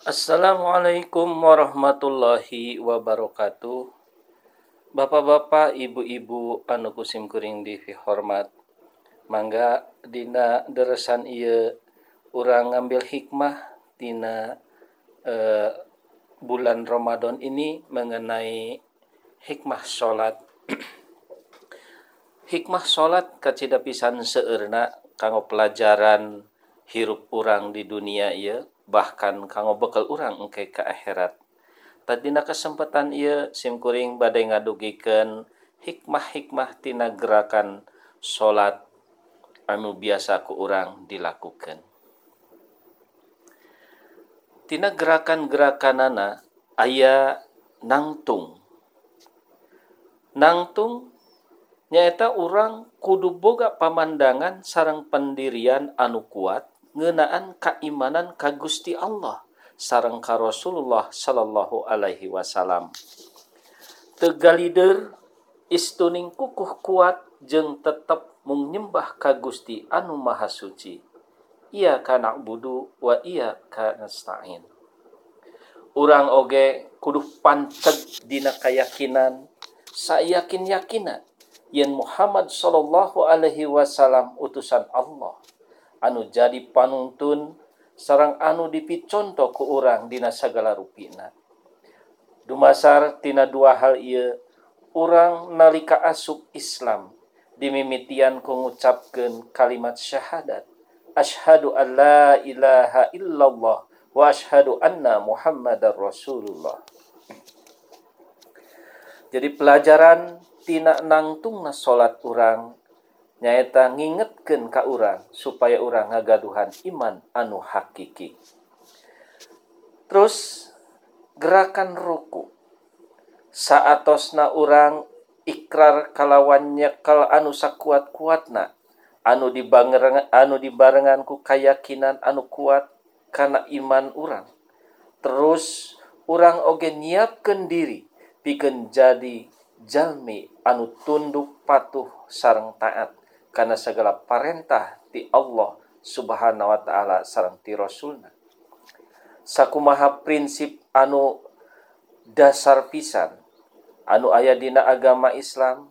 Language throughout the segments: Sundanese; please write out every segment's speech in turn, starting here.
Assalamualaikum warahmatullahi wabarakatuh. Bapak-bapak, ibu-ibu anu kusim kuring di hormat. Mangga dina deresan ieu urang ngambil hikmah tina eh, bulan Ramadan ini mengenai hikmah salat. hikmah salat kacida pisan seueurna kanggo pelajaran hirup urang di dunia ieu bahkan kanggo bekal urang engke ke akhirat. Tadina kesempatan ia simkuring badai ngadugikeun hikmah-hikmah tina gerakan salat anu biasa ku urang dilakukan tina gerakan-gerakanana aya nangtung. Nangtung nyaeta urang kudu boga pamandangan sarang pendirian anu kuat ngenaan keimanan ka Gusti Allah sarang ka Rasulullah sallallahu alaihi wasallam. Tegalider istuning kukuh kuat jeng tetap menyembah ka Gusti anu maha suci. Ia kana budu wa ia kana urang oge kudu panteg dina kayakinan sayakin yakinan yen Muhammad sallallahu alaihi wasallam utusan Allah. anu jadi panuntun sarang anu dipiconto ku ke orang dina segala dumasar tina dua hal ia orang nalika asup Islam dimimitian ku ngucapkeun kalimat syahadat ashadu alla ilaha illallah wa ashadu anna muhammadar rasulullah. Jadi pelajaran tina nangtungna salat orang nyaeta ngingetkeun ka urang supaya urang ngagaduhan iman anu hakiki. Terus gerakan ruku. Saatosna urang ikrar kalawan nyekal anu sakuat kuatna anu dibarengan anu dibarengan ku keyakinan anu kuat karena iman urang. terus urang oge nyiapkeun diri pikeun jadi jalmi anu tunduk patuh sareng taat. karena segala perintah di Allah subhanahu wa ta'ala sarang ti rasulna. Sakumaha prinsip anu dasar pisan anu aya dina agama Islam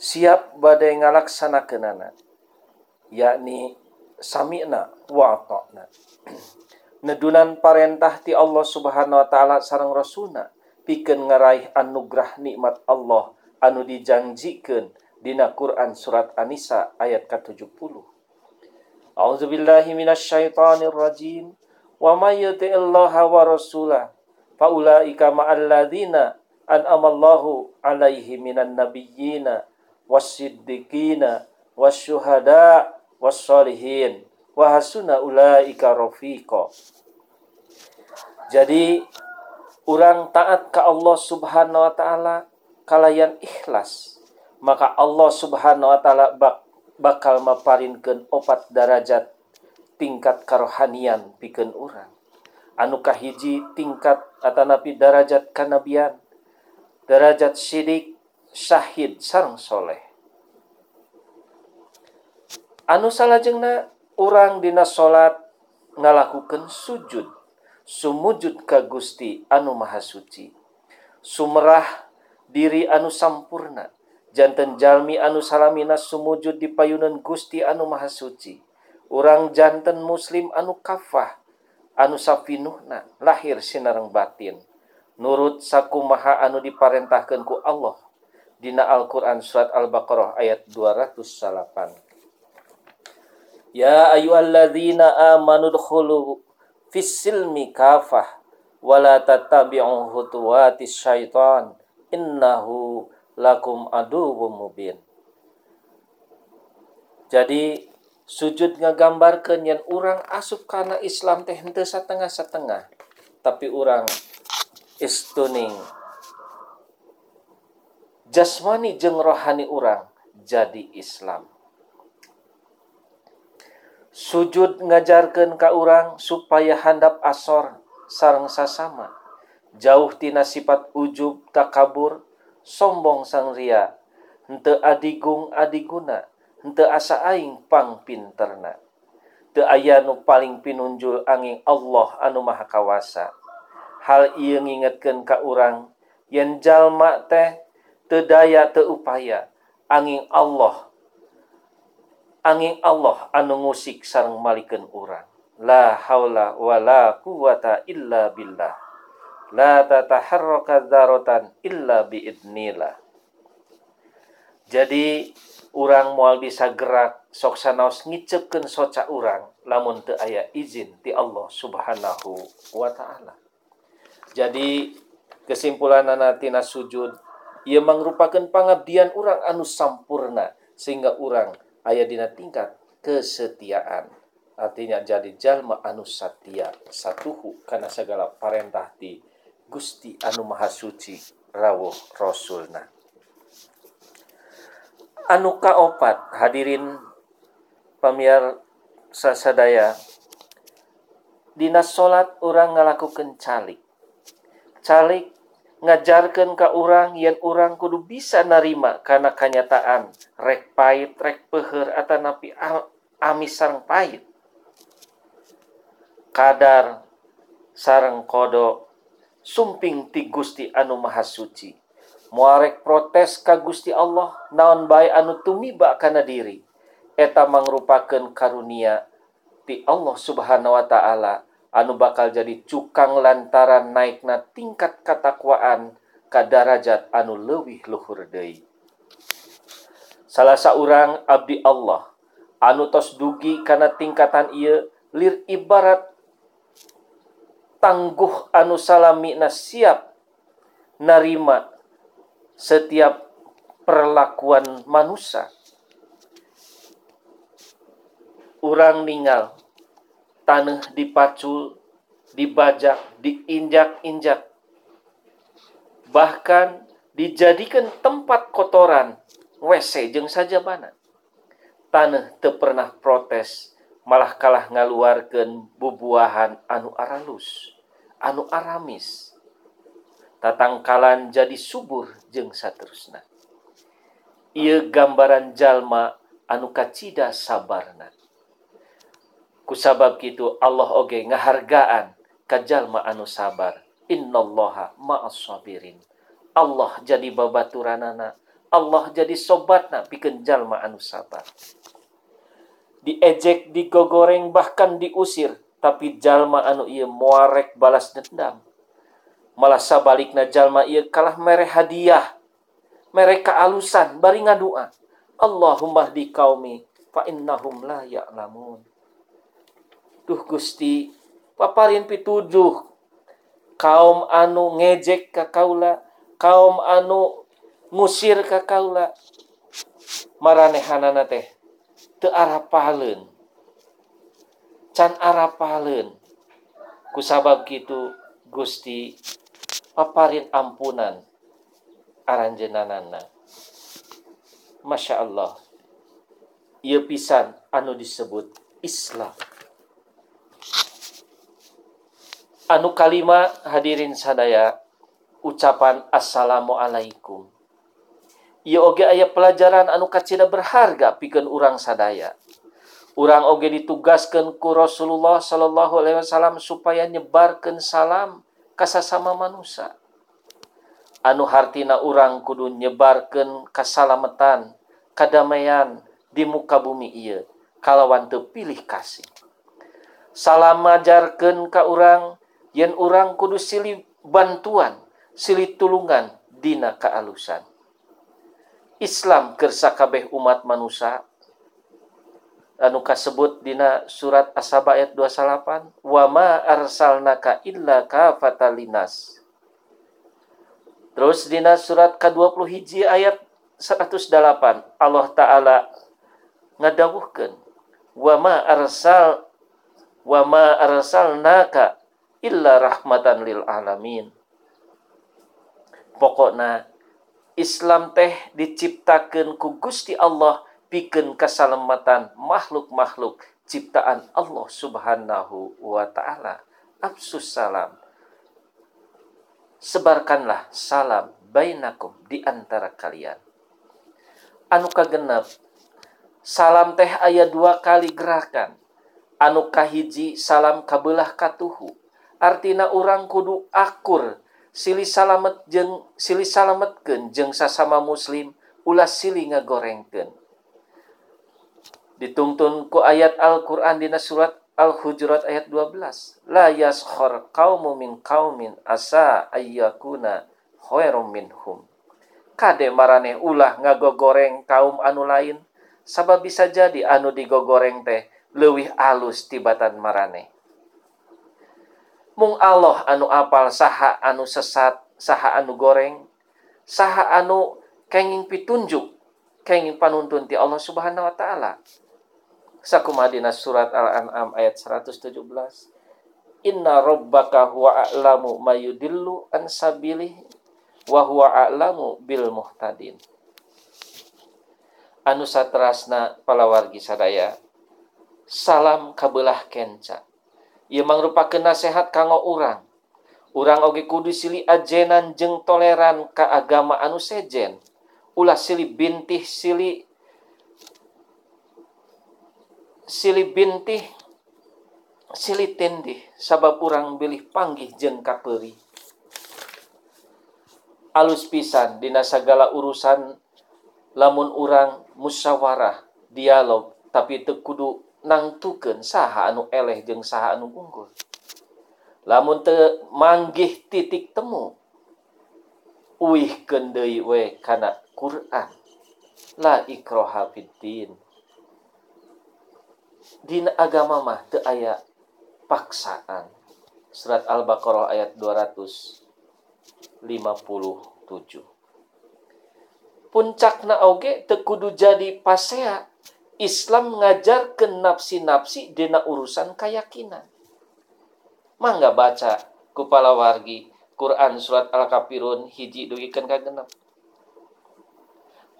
siap badai ngalaksanakeunana yakni sami'na wa ata'na. Nedunan parentah ti Allah Subhanahu wa taala sareng rasulna pikeun ngaraih anugerah nikmat Allah anu dijanjikeun dina Quran surat An-Nisa ayat ke-70. A'udzubillahi minasyaitonir rajim. Wa may yuti'illaha wa rasulah fa ulaika ma'al ladzina an'amallahu 'alaihi minan nabiyyina was-siddiqina wasyuhada was-solihin wa hasuna ulaika rafiqa. Jadi orang taat ke Allah Subhanahu wa taala kalayan ikhlas maka Allah subhanahu wa ta'ala bak bakal maparinkan opat darajat tingkat karohanian piken orang Anu kahiji tingkat atanapi darajat kanabian darajat sidik syahid sarang soleh. Anu salajengna orang dina salat ngalakukan sujud sumujud ka Gusti anu Maha Suci. Sumerah diri anu sampurna. jantan Jalmi anu salamina sumujud di payunan Gusti anu Maha Suci. Orang jantan muslim anu kafah anu safinuhna lahir sinareng batin. Nurut sakumaha anu diparentahkan ku Allah. Dina Al-Qur'an surat Al-Baqarah ayat 208 Ya ayyuhalladzina amanu dkhulu fis silmi kafah wala tattabi'u khutuwatis syaitan. Innahu lakum aduwwum mubin. Jadi sujud ngagambarkeun yen urang asup kana Islam teh henteu satengah-satengah, tapi urang istuning jasmani jeung rohani urang jadi Islam. Sujud ngajarkeun ka urang supaya handap asor sareng sasama. Jauh tina sifat ujub takabur sombong sang ria. Hente adigung adiguna. Hente asa aing pang pinterna. Teu aya nu paling pinunjul angin Allah anu maha kawasa. Hal ia ngingetkeun ka urang yen jalma teh teu daya teu upaya angin Allah angin Allah anu ngusik sareng malikeun urang. La haula wala quwata illa billah La tataharraka dzaratan illa biidnillah. Jadi orang mual bisa gerak sok sanaos ngicepkeun soca urang lamun teu aya izin ti Allah Subhanahu wa taala. Jadi kesimpulan tina sujud ia mangrupakeun pangabdian orang anu sampurna sehingga orang aya dina tingkat kesetiaan. Artinya jadi jalma anu satya satuhu karena segala parentah ti Gusti anu Maha Suci rawuh Rasulna. Anu kaopat hadirin pamiar sasadaya Dina salat orang ngalakukan calik. Calik ngajarkan ke orang yang orang kudu bisa narima karena kenyataan rek pahit rek peher atau napi amis sarang pahit. Kadar sarang kodok sumping ti Gusti anu Maha Suci. Muarek protes ka Gusti Allah naon bae anu tumiba kana diri. Eta mangrupakeun karunia ti Allah Subhanahu wa taala anu bakal jadi cukang lantaran naikna tingkat katakwaan ka darajat anu leuwih luhur deui. Salah saurang abdi Allah anu tos dugi kana tingkatan ieu lir ibarat tangguh anu salami na siap narima setiap perlakuan manusia. Orang ninggal, tanah dipacul, dibajak, diinjak-injak. Bahkan dijadikan tempat kotoran, WC jeng saja mana. Tanah te pernah protes, malah kalah ngaluarkan bubuahan anu aralus anu aramis. Tatangkalan jadi subur jeng saterusna. Ia gambaran jalma anu kacida sabarna. Kusabab gitu Allah oge ngahargaan ka jalma anu sabar. Innallaha ma'as sabirin. Allah jadi babaturanana. Allah jadi sobatna pikeun jalma anu sabar. Diejek digogoreng bahkan diusir tapi jalma anu ia muarek balas dendam. Malah sabalikna jalma ia kalah mere hadiah mereka alusan bari ngadua. Allahumma di kaumi fa innahum la ya'lamun. Duh Gusti paparin pitujuh kaum anu ngejek ka kaula kaum anu ngusir ka kaula. Maranehanana teh teu arah pahaleun. can Arapalen kusabab gitu Gusti paparin ampunan aranjenanana. Masya Allah ia pisan anu disebut Islam. Anu kalima hadirin sadaya ucapan assalamualaikum. Ia oge ayah pelajaran anu kacida berharga pikeun urang sadaya. urang oge ditugaskan ku Rasulullah Shallallahu Alaihi Wasallam supaya nyebarkan salam kasasama manusia anu hartina urang kudu nyebarkan kasalamatan kadamaian di muka bumi iya kalawan tepilih kasih. Salam ajarkan ka urang yen urang kudu silih bantuan silih tulungan dina kaalusan. Islam kersa kabeh umat manusia anu kasebut dina surat Asaba ayat 28 wama arsalnaka illa kafatalinas terus dina surat ke-20 hiji ayat 108 Allah Ta'ala ngadawuhkan wama arsal wama arsalnaka illa rahmatan lil alamin. Pokokna Islam teh diciptakan ku Gusti Allah pikeun kasalamatan makhluk-makhluk ciptaan Allah Subhanahu wa taala. Absus salam. Sebarkanlah salam bainakum di antara kalian. Anu kagenep salam teh aya dua kali gerakan. Anu kahiji salam kabelah katuhu. Artina orang kudu akur silih salamet jeng silih salametkeun jeung sasama muslim ulah silih ngagorengkeun dituntun ku ayat Al-Qur'an dina surat Al-Hujurat ayat 12. La yaskhar qaumun min qaumin asa ayyakuna khairum minhum. Kade maraneh ulah ngagogoreng kaum anu lain, sabab bisa jadi anu digogoreng teh leuwih alus tibatan maraneh. Mung Allah anu apal saha anu sesat, saha anu goreng, saha anu kenging pitunjuk, kenging panuntun ti Allah Subhanahu wa taala. Sakumadina surat Al-An'am ayat 117 Inna rabbaka huwa a'lamu mayudillu an sabilihi wa huwa a'lamu bil muhtadin. Anu satrasna palawargi sadaya salam kabelah kenca. Ia mangrupakan nasihat kanggo orang orang oge kudu sili ajenan jeng toleran ka agama anu sejen. Ulah sili bintih sili silih bintih silih tindih sabab urang bilih panggih jeng kaperi alus pisan dina segala urusan lamun urang musyawarah dialog tapi tekudu nangtuken saha anu eleh jeng saha anu unggul. Lamun te manggih titik temu uih kendei we kana Quran. La ikroha fiddin Dina agama mah teu aya paksaan. Surat Al-Baqarah ayat 257. Puncakna oge teu kudu jadi pasea. Islam ngajar ke nafsi-nafsi dina urusan keyakinan. Mangga baca kupala wargi Quran surat Al-Kafirun hiji dugikan ka genep.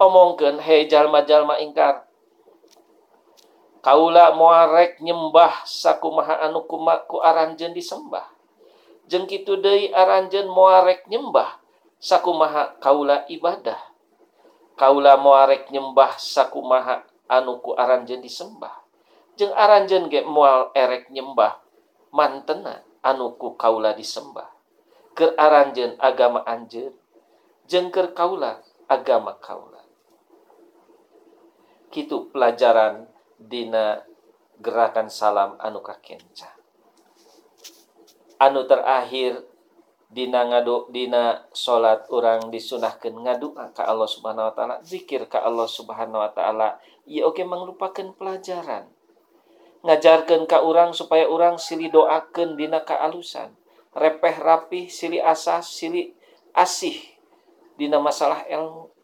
Omongkeun he jalma-jalma ingkar kaula muarek nyembah sakumaha anu kuma ku aranjen disembah. Jeng kitu deui aranjen muarek nyembah sakumaha kaula ibadah. Kaula muarek nyembah sakumaha anu ku aranjen disembah. Jeng aranjen ge moal erek nyembah mantena anu ku kaula disembah. Ke aranjen agama anjeun jeng keur kaula agama kaula. Kitu pelajaran Dina gerakan salam anu kakenca. Anu terakhir Dina ngadu Dina salat orang disunahkan ngadua ke Allah subhanahu Wa ta'ala zikir ke Allah subhanahu Wa ta'ala ya oke okay, pelajaran. Ngajarkan ke orang supaya orang silih doakan Dina kaalusan. Repeh rapih silih asas silih asih Dina masalah ilmu.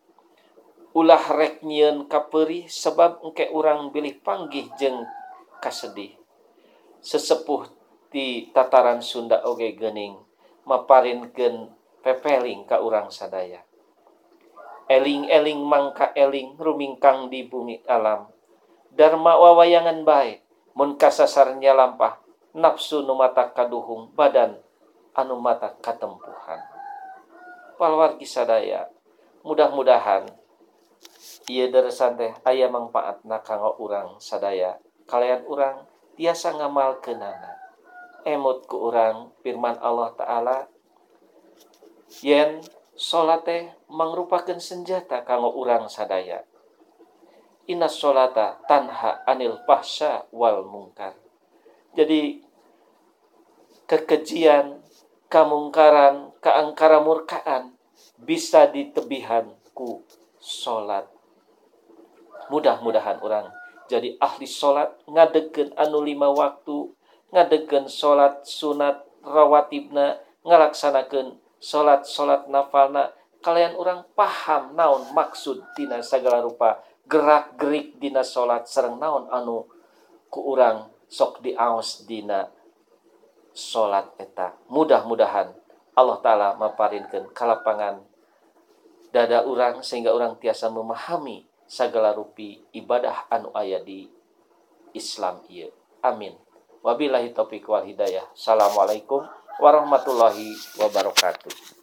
ulah rek nyiun kaperi sebab engke orang bilih panggih jeng kasedih. Sesepuh di tataran Sunda oge gening maparinkeun pepeling ka urang sadaya. Eling-eling mangka eling rumingkang di bumi alam. Dharma wawayangan baik mun kasasarnya lampah nafsu nu mata kaduhung badan anu mata katempuhan. Palwargi sadaya mudah-mudahan ia deresan teh aya manfaat kanggo urang sadaya. Kalian urang tiasa ngamal kenana emut ku orang firman Allah Ta'ala yen salate mangrupakan senjata kanggo orang sadaya. Inna salata tanha anil fahsya wal mungkar. Jadi kekejian kamungkaran keangkara murkaan bisa ditebihan ku salat mudah-mudahan orang jadi ahli salat ngadegen anu lima waktu ngadegen salat sunat rawatibna ngalaksanakan salat-salat nafalna. Kalian orang paham naon maksud dina segala rupa gerak gerik dina salat serang naon anu ku orang sok diaos dina salat eta. Mudah-mudahan Allah Ta'ala maparinkan kalapangan dada orang sehingga orang tiasa memahami segala rupi ibadah anu ayat di Islam iya. Amin. Wabillahi taufiq wal hidayah. Assalamualaikum warahmatullahi wabarakatuh.